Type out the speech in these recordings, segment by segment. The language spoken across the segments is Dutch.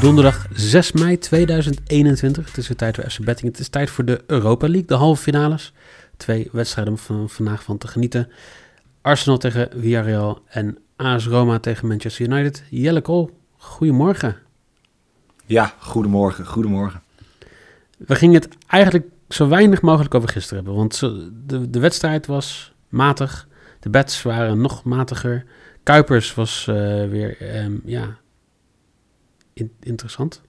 donderdag 6 mei 2021. Het is weer tijd voor FC Betting. Het is tijd voor de Europa League, de halve finales. Twee wedstrijden om van vandaag van te genieten. Arsenal tegen Villarreal en AS Roma tegen Manchester United. Jelle Kool, goedemorgen. Ja, goedemorgen, goedemorgen. We gingen het eigenlijk zo weinig mogelijk over gisteren hebben. Want de, de wedstrijd was matig. De bets waren nog matiger. Kuipers was eh, weer, ehm, ja, in- interessant.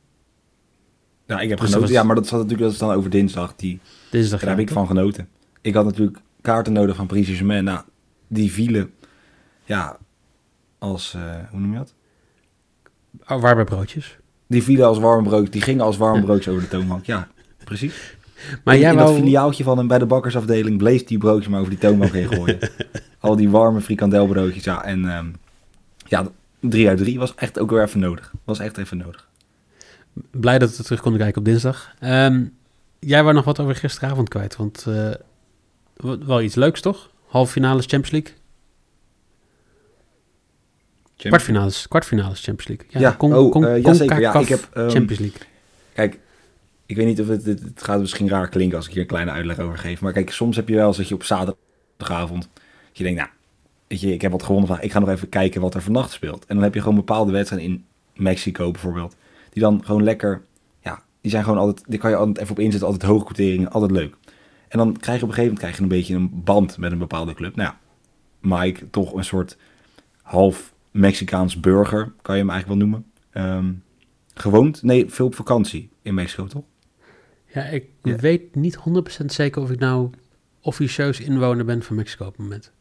Ja, ik heb Dus genoten. was- Ja, maar dat zat natuurlijk dat is dan over dinsdag. Die, Dinsdag. daar heb ik van genoten. Ik had natuurlijk kaarten nodig van Paris Saint-Germain. Nou, die vielen, ja, als, eh, hoe noem je dat? Oh, waar bij broodjes. Die vielen als warm brood. Die gingen als warm broodjes over de toonbank. Ja, precies. Maar in, jij in wou... dat filiaaltje van hem bij de bakkersafdeling bleef die broodjes maar over die toonbank heen gooien. Al die warme frikandelbroodjes. Ja, en ehm, ja, drie uit drie was echt ook weer even nodig. Was echt even nodig. Blij dat we terug konden kijken op dinsdag. Ehm, jij wou nog wat over gisteravond kwijt, want w- wel iets leuks toch? Halve finales Champions League. Kwartfinales, kwartfinales Champions League. Ja, Con- oh, Con- eh, ja, zeker. Ja, ik heb, ehm, Champions League. Kijk, ik weet niet of het, het, het gaat misschien raar klinken als ik hier een kleine uitleg over geef. Maar kijk, soms heb je wel eens dat je op zaterdagavond, dat je denkt, nou, weet je, ik heb wat gewonnen vandaag. Ik ga nog even kijken wat er vannacht speelt. En dan heb je gewoon bepaalde wedstrijden in Mexico bijvoorbeeld. Die dan gewoon lekker, ja, die zijn gewoon altijd, die kan je altijd even op inzetten. Altijd hoge quoteringen, altijd leuk. En dan krijg je op een gegeven moment krijg je een beetje een band met een bepaalde club. Nou ja, Mike, toch een soort half Mexicaans burger, kan je hem eigenlijk wel noemen. Ehm, gewoond, nee, veel op vakantie in Mexico, toch? Ja, ik ja. weet niet 100% zeker of ik nou officieus inwoner ben van Mexico op het moment.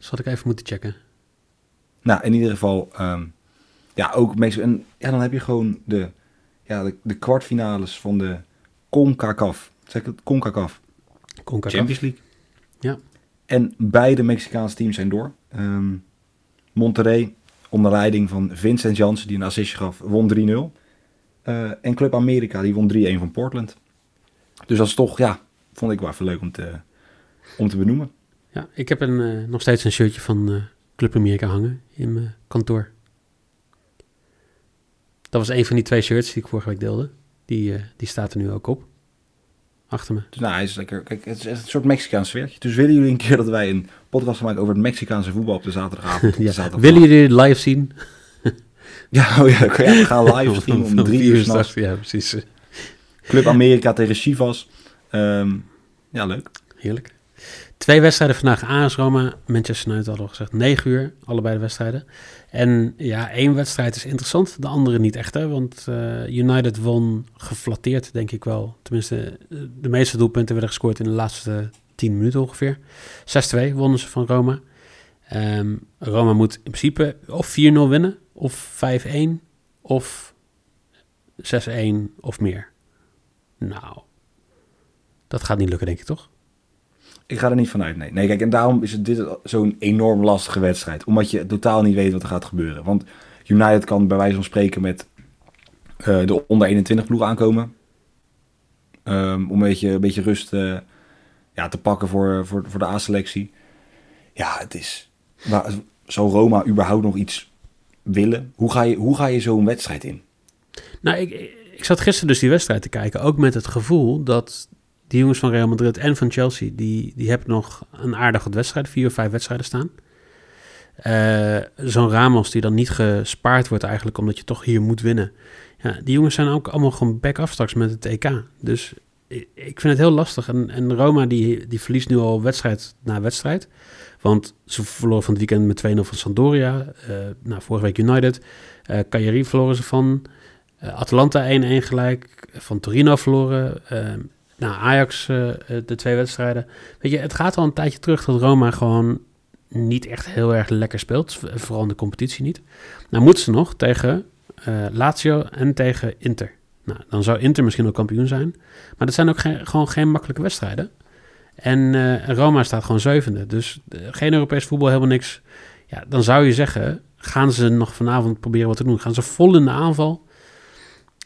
Had ik even moeten checken. Nou, in ieder geval, ehm, ja, ook Mexico. En ja, dan heb je gewoon de, ja, de, de kwartfinales van de CONCACAF. Zeg ik het? CONCACAF. CONCACAF. Champions League. Ja. En beide Mexicaanse teams zijn door. Ehm Monterrey, onder leiding van Vincent Janssen, die een assistje gaf, won 3-0. Eh, en Club America, die won 3-1 van Portland. Dus dat is toch, ja, vond ik wel even leuk om te, om te benoemen. Ja, ik heb een, eh, nog steeds een shirtje van eh, Club Amerika hangen in mijn kantoor. Dat was een van die twee shirts die ik vorige week deelde. Die, eh, die staat er nu ook op. Achter me. Dus nou, hij is lekker. Kijk, het is echt een soort Mexicaans sfeertje. Dus willen jullie een keer dat wij een podcast gaan maken over het Mexicaanse voetbal op de zaterdagavond? Ja. zaterdag Willen jullie dit live zien? Ja, oh ja, we gaan live streamen om drie uur s'nachts. Ja, precies. Club Amerika tegen Chivas. Ehm, ja, leuk. Heerlijk. Twee wedstrijden vandaag. AS Roma, Manchester United hadden we gezegd. 9 uur, allebei de wedstrijden. En ja, één wedstrijd is interessant, de andere niet echt. Hè? Want eh, United won geflatteerd, denk ik wel. Tenminste, eh, de meeste doelpunten werden gescoord in de laatste 10 minuten ongeveer. 6-2 wonnen ze van Roma. Ehm, Roma moet in principe of 4-0 winnen, of 5-1, of 6-1 of meer. Nou, dat gaat niet lukken, denk ik toch? Ik ga er niet vanuit, nee. Nee, kijk, en daarom is het dit zo'n enorm lastige wedstrijd. Omdat je totaal niet weet wat er gaat gebeuren. Want United kan bij wijze van spreken met eh, de onder 21 ploeg aankomen. Ehm, om een beetje, een beetje rust eh, ja, te pakken voor, voor, voor de A-selectie. Ja, het is... Maar, zou Roma überhaupt nog iets willen? Hoe ga je, hoe ga je zo'n wedstrijd in? Nou, ik, ik zat gisteren dus die wedstrijd te kijken. Ook met het gevoel dat die jongens van Real Madrid en van Chelsea... die, die hebben nog een aardig wat wedstrijden. Vier of vijf wedstrijden staan. Eh, Zo'n Ramos die dan niet gespaard wordt eigenlijk... omdat je toch hier moet winnen. Ja, die jongens zijn ook allemaal gewoon back-af straks met het EK. Dus ik, vind het heel lastig. En, en Roma die, die verliest nu al wedstrijd na wedstrijd. Want ze verloren van het weekend met 2-0 van Sampdoria. Nou, vorige week United. Eh Cagliari verloren ze van... Uh, Atalanta 1-1 gelijk, van Torino verloren. Nou, Ajax uh, de twee wedstrijden. Weet je, het gaat al een tijdje terug dat Roma gewoon niet echt heel erg lekker speelt. Vooral in de competitie niet. Nou moeten ze nog tegen uh, Lazio en tegen Inter. Nou, dan zou Inter misschien ook kampioen zijn. Maar dat zijn ook geen, gewoon geen makkelijke wedstrijden. En Roma staat gewoon zevende. Dus geen Europees voetbal, helemaal niks. Ja, dan zou je zeggen, gaan ze nog vanavond proberen wat te doen? Gaan ze vol in de aanval?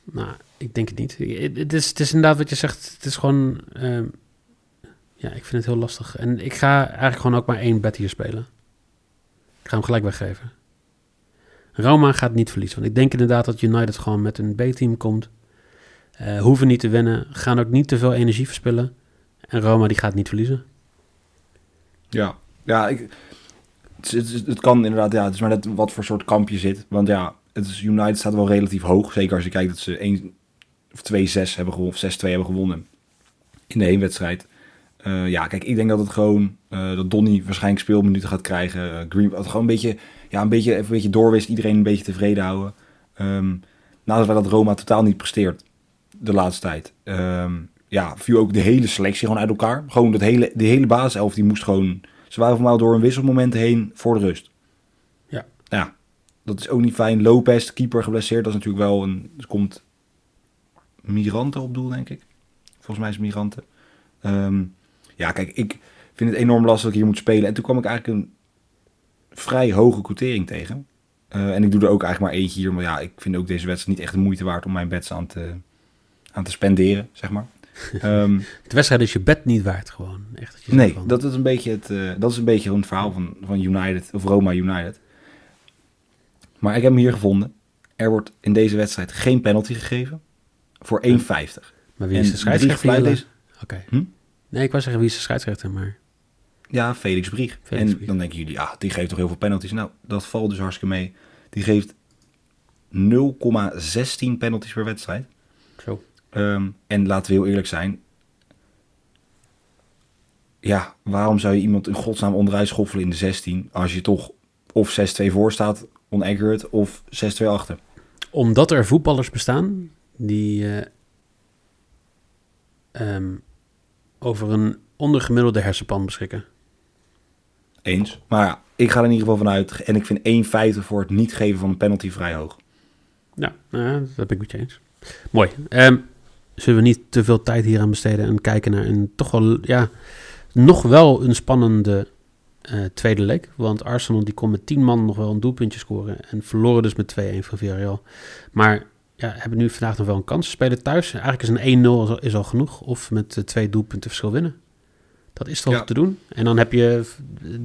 Nou, ik denk het niet. Het is, het is inderdaad wat je zegt. Het is gewoon... Uh, ja, ik vind het heel lastig. En ik ga eigenlijk gewoon ook maar één bet hier spelen. Ik ga hem gelijk weggeven. Roma gaat niet verliezen. Want ik denk inderdaad dat United gewoon met een B-team komt. Eh, hoeven niet te winnen. Gaan ook niet te veel energie verspillen. En Roma die gaat niet verliezen. Ja, ja ik, het, het, kan inderdaad, ja, het is maar net wat voor soort kamp je zit. Want ja, het is, United staat wel relatief hoog. Zeker als je kijkt dat ze 1 of 2-6 hebben gewonnen, of 6-2 hebben gewonnen in de heenwedstrijd. Uh, ja, kijk, ik denk dat het gewoon, uh, dat Donny waarschijnlijk speelminuten gaat krijgen. Uh, Green, dat gewoon een beetje, ja, een beetje, even een beetje doorwist, iedereen een beetje tevreden houden. Um, nadat wij dat Roma totaal niet presteert de laatste tijd. Um, ja, viel ook de hele selectie gewoon uit elkaar. Gewoon dat hele, de hele basiself, die moest gewoon... Ze waren voor mij door een wisselmoment heen voor de rust. Ja. Ja, dat is ook niet fijn. Lopez, keeper, geblesseerd. Dat is natuurlijk wel een... Er komt Migranten op doel, denk ik. Volgens mij is Migranten. Um, ja, kijk, ik vind het enorm lastig dat ik hier moet spelen. En toen kwam ik eigenlijk een vrij hoge quotering tegen. Uh, en ik doe er ook eigenlijk maar eentje hier. Maar ja, ik vind ook deze wedstrijd niet echt de moeite waard om mijn bets aan te, aan te spenderen, zeg maar. Um, de wedstrijd is je bed niet waard, gewoon. Echt, dat je nee, van... dat is een beetje het, uh, dat is een beetje het verhaal van, van United, of Roma United. Maar ik heb hem hier gevonden. Er wordt in deze wedstrijd geen penalty gegeven voor 1,50. Maar wie is de scheidsrechter? Oké. Okay. Hm? Nee, ik was zeggen wie is de scheidsrechter, maar... Ja, Felix Brieg. Felix en Brieg. dan denken jullie, ja, die geeft toch heel veel penalties. Nou, dat valt dus hartstikke mee. Die geeft 0,16 penalties per wedstrijd. Zo. Um, en laten we heel eerlijk zijn. Ja, waarom zou je iemand in godsnaam onderuit schoffelen in de 16... als je toch of 6-2 voor staat, onaccurate, of 6-2 achter? Omdat er voetballers bestaan die... Uh, um, over een ondergemiddelde hersenpan beschikken. Eens. Maar ja, ik ga er in ieder geval vanuit. En ik vind 1,50 voor het niet geven van een penalty vrij hoog. Ja, nou, dat ben ik met je eens. Mooi. Um, zullen we niet te veel tijd hier aan besteden en kijken naar een toch wel, ja, nog wel een spannende uh, tweede leg. Want Arsenal die kon met 10 man nog wel een doelpuntje scoren en verloren dus met 2-1 van Villarreal. Maar ja, hebben nu vandaag nog wel een kans. Ze spelen thuis. Eigenlijk is een 1-0 is al genoeg. Of met twee doelpunten verschil winnen. Dat is toch ja. te doen. En dan heb je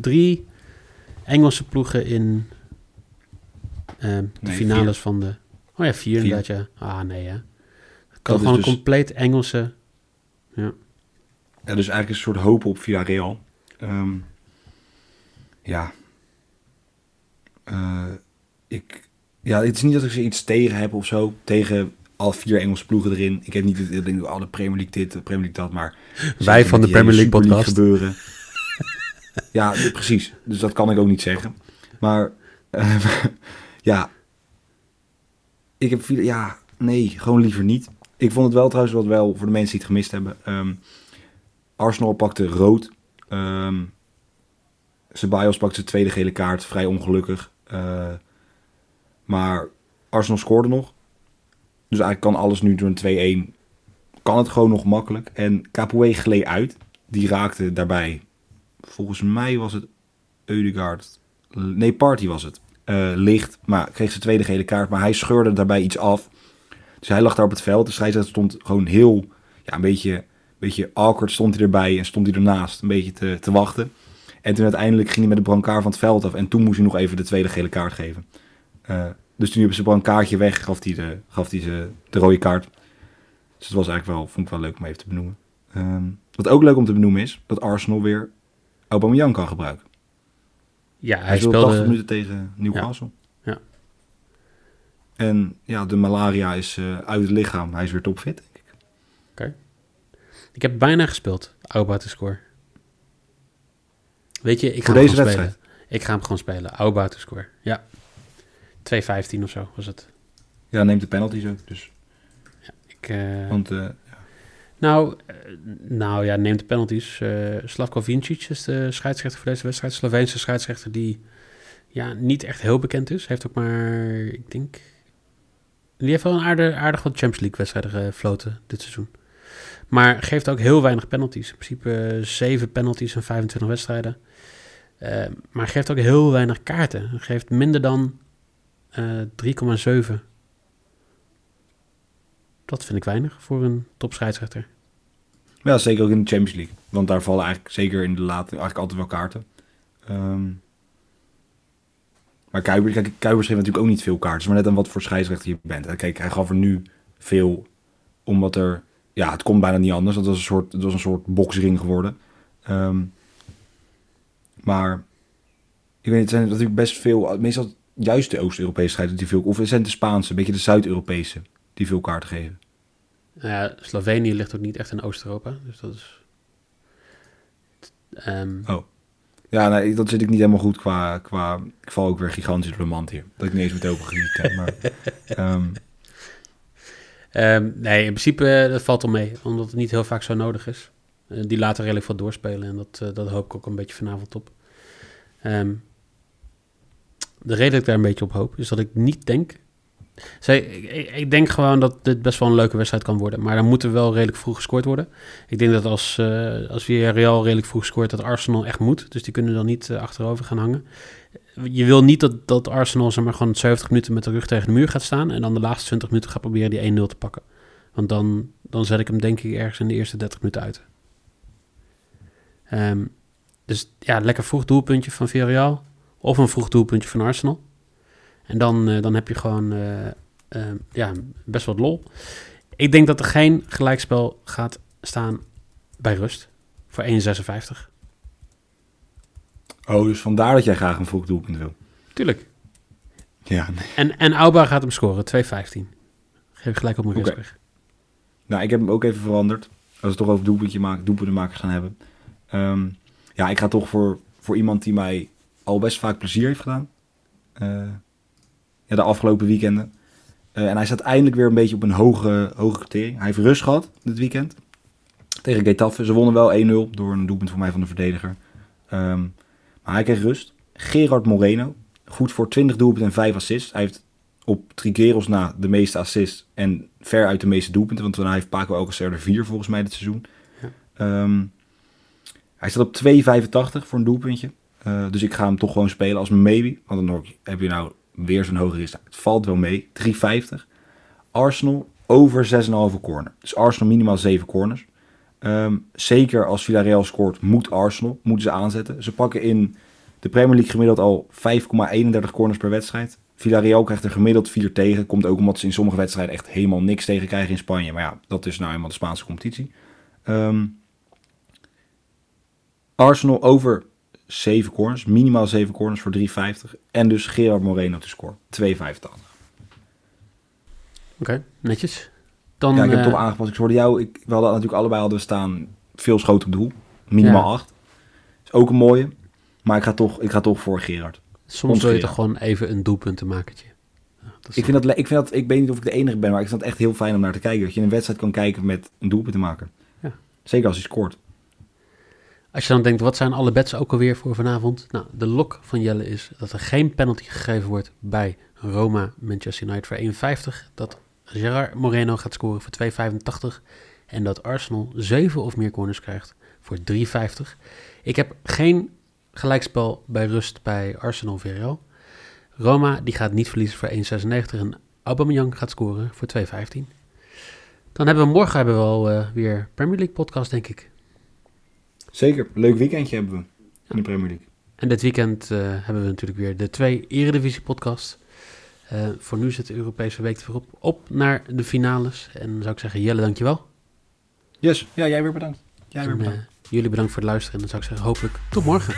drie Engelse ploegen in uh, de nee, finales vier. van de... Oh ja, vier, vier. inderdaad, ja. Ah, nee, hè. Het kan gewoon dus... een compleet Engelse... Ja. ja, dus eigenlijk een soort hoop op Villarreal. Um, ja. Uh, ik ja, het is niet dat ik ze iets tegen heb of zo. Tegen al vier Engelse ploegen erin. Ik heb niet het ding, alle Premier League dit, de Premier League dat, maar... Wij van de Premier League podcast. gebeuren. ja, precies. Dus dat kan ik ook niet zeggen. Maar, uh, ja... Ik heb veel, ja, nee, gewoon liever niet. Ik vond het wel trouwens wat wel voor de mensen die het gemist hebben. Um, Arsenal pakte rood. Um, Ceballos pakte zijn tweede gele kaart, vrij ongelukkig. Uh, maar Arsenal scoorde nog. Dus eigenlijk kan alles nu door een 2-1. Kan het gewoon nog makkelijk. En Capoe gleed uit. Die raakte daarbij. Volgens mij was het Eudegaard. Nee, Party was het. Uh, licht. Maar kreeg zijn tweede gele kaart. Maar hij scheurde daarbij iets af. Dus hij lag daar op het veld. De scheidsrechter stond gewoon heel. Ja, een beetje, beetje awkward stond hij erbij. En stond hij ernaast. Een beetje te, te wachten. En toen uiteindelijk ging hij met de brancard van het veld af. En toen moest hij nog even de tweede gele kaart geven. Uh, dus toen hebben ze kaartje weg, gaf hij de, gaf hij ze de rode kaart. Dus het was eigenlijk wel, vond ik wel leuk om even te benoemen. Um, wat ook leuk om te benoemen is, dat Arsenal weer Aubameyang kan gebruiken. Ja, hij, hij speelde... 80 minuten tegen Newcastle. Ja. ja. En ja, de malaria is uh, uit het lichaam. Hij is weer topfit, denk ik. Oké. Okay. Ik heb bijna gespeeld, Auba te score. Weet je, ik ga Voor deze wedstrijd? Spelen. Ik ga hem gewoon spelen. Auba te score. Ja. 2-15 of zo was het. Ja, neemt de penalties ook. Dus. Ja, ik, uh, Want, uh, ja. Nou, uh, nou ja, neemt de penalties. Slavko Vincic is de scheidsrechter voor deze wedstrijd. Sloveense scheidsrechter die ja, niet echt heel bekend is. Heeft ook maar, ik denk... Die heeft wel een aardig, aardig wat Champions League wedstrijden gefloten dit seizoen. Maar geeft ook heel weinig penalties. In principe 7 penalties en 25 wedstrijden. maar geeft ook heel weinig kaarten. Geeft minder dan uh, eh, 3,7. Dat vind ik weinig voor een topscheidsrechter. Ja, zeker ook in de Champions League. Want daar vallen eigenlijk zeker in de late eigenlijk altijd wel kaarten. Um, Maar Kuipers, kijk, Kuipers heeft natuurlijk ook niet veel kaarten. Maar net aan wat voor scheidsrechter je bent. En Kijk, hij gaf er nu veel, omdat er... Ja, het komt bijna niet anders. Dat was een soort, dat was een soort boksring geworden. Ehm, maar ik weet niet, het zijn natuurlijk best veel... Meestal juist de Oost-Europese scheidsrechters die veel... Of het zijn de Spaanse, een beetje de Zuid-Europese die veel kaarten geven. Ja, Slovenië ligt ook niet echt in Oost-Europa. Dus dat is... Ehm, Oh. Ja, nee, dat zit ik niet helemaal goed qua... qua ik val ook weer gigantisch door de mand hier. Dat ik niet eens met open heb. Maar, ehm, Ehm, nee, in principe eh, dat valt al mee, omdat het niet heel vaak zo nodig is. Eh, die laten redelijk veel doorspelen en dat, eh, dat hoop ik ook een beetje vanavond op. Ehm, de reden dat ik daar een beetje op hoop, is dat ik niet denk... Zij, ik, denk gewoon dat dit best wel een leuke wedstrijd kan worden, maar dan moet er wel redelijk vroeg gescoord worden. Ik denk dat als, eh als Real redelijk vroeg scoort, dat Arsenal echt moet. Dus die kunnen dan niet achterover gaan hangen. Je wil niet dat, dat Arsenal zeg maar, gewoon 70 minuten met de rug tegen de muur gaat staan. En dan de laatste 20 minuten gaat proberen die 1-0 te pakken. Want dan, dan zet ik hem denk ik ergens in de eerste 30 minuten uit. Ehm, dus ja, lekker vroeg doelpuntje van Villarreal. Of een vroeg doelpuntje van Arsenal. En dan, eh, dan heb je gewoon eh, eh, ja, best wat lol. Ik denk dat er geen gelijkspel gaat staan bij rust. Voor 1,56. Oh, dus vandaar dat jij graag een vroeg doelpunt wil. Tuurlijk. Ja, nee. En, en Auba gaat hem scoren, 2,15. Geef ik gelijk op mijn weg. Nou, ik heb hem ook even veranderd. Als we het toch over doelpuntje maken, doelpuntenmakers gaan hebben. Ehm, ja, ik ga toch voor, voor iemand die mij al best vaak plezier heeft gedaan. Eh, ja, de afgelopen weekenden. Eh, en hij staat eindelijk weer een beetje op een hoge, hoge criterium. Hij heeft rust gehad dit weekend. Tegen Getafe. Ze wonnen wel 1-0 door een doelpunt voor mij van de verdediger. Ehm, maar hij kreeg rust. Gerard Moreno. Goed voor 20 doelpunten en 5 assists. Hij heeft op Trigueros na de meeste assists en ver uit de meeste doelpunten. Want daarna heeft Paco Alcacer er vier volgens mij dit seizoen. Ja. Ehm, hij staat op 2,85 voor een doelpuntje. Eh, dus ik ga hem toch gewoon spelen als maybe. Want dan heb je nou weer zo'n hoge risico. Het valt wel mee. 3,50. Arsenal over 6,5 corner. Dus Arsenal minimaal 7 corners. Ehm, zeker als Villarreal scoort, moet Arsenal. Moeten ze aanzetten. Ze pakken in de Premier League gemiddeld al 5,31 corners per wedstrijd. Villarreal krijgt er gemiddeld 4 tegen. Komt ook omdat ze in sommige wedstrijden echt helemaal niks tegen krijgen in Spanje. Maar ja, dat is nou eenmaal de Spaanse competitie. Ehm, Arsenal over 7 corners. Minimaal 7 corners voor 3,50. En dus Gerard Moreno te scoren. 2,85. Oké, netjes. Dan, Ja, ik heb het eh, toch aangepast. Ik hoorde jou. Ik, we hadden natuurlijk allebei hadden we staan veel schoten op doel. Minimaal Ja. 8. Is ook een mooie. Maar ik ga toch, ik ga toch voor Gerard. soms wil je toch gewoon even een. Ja, dat is Ik, vind dat, ik, vind dat, ik weet niet of ik de enige ben, maar ik vind het echt heel fijn om naar te kijken. Dat je een wedstrijd kan kijken met een doelpunt te maken. Ja. Zeker als hij scoort. Als je dan denkt, wat zijn alle bets ook alweer voor vanavond? Nou, de lok van Jelle is dat er geen penalty gegeven wordt bij Roma Manchester United voor 1,50. Dat Gerard Moreno gaat scoren voor 2,85. En dat Arsenal 7 of meer corners krijgt voor 3,50. Ik heb geen gelijkspel bij rust bij Arsenal Villarreal. Roma die gaat niet verliezen voor 1,96 en Aubameyang gaat scoren voor 2,15. Dan hebben we morgen hebben we al eh, weer Premier League podcast, denk ik. Zeker. Leuk weekendje hebben we in de Premier League. En dit weekend eh, hebben we natuurlijk weer de twee Eredivisie podcasts. Eh, voor nu zit de Europese week er weer op, naar de finales. En dan zou ik zeggen, Jelle, dankjewel. Yes. Ja, jij weer bedankt. Jij weer bedankt. eh, jullie bedankt voor het luisteren. En dan zou ik zeggen, hopelijk tot morgen.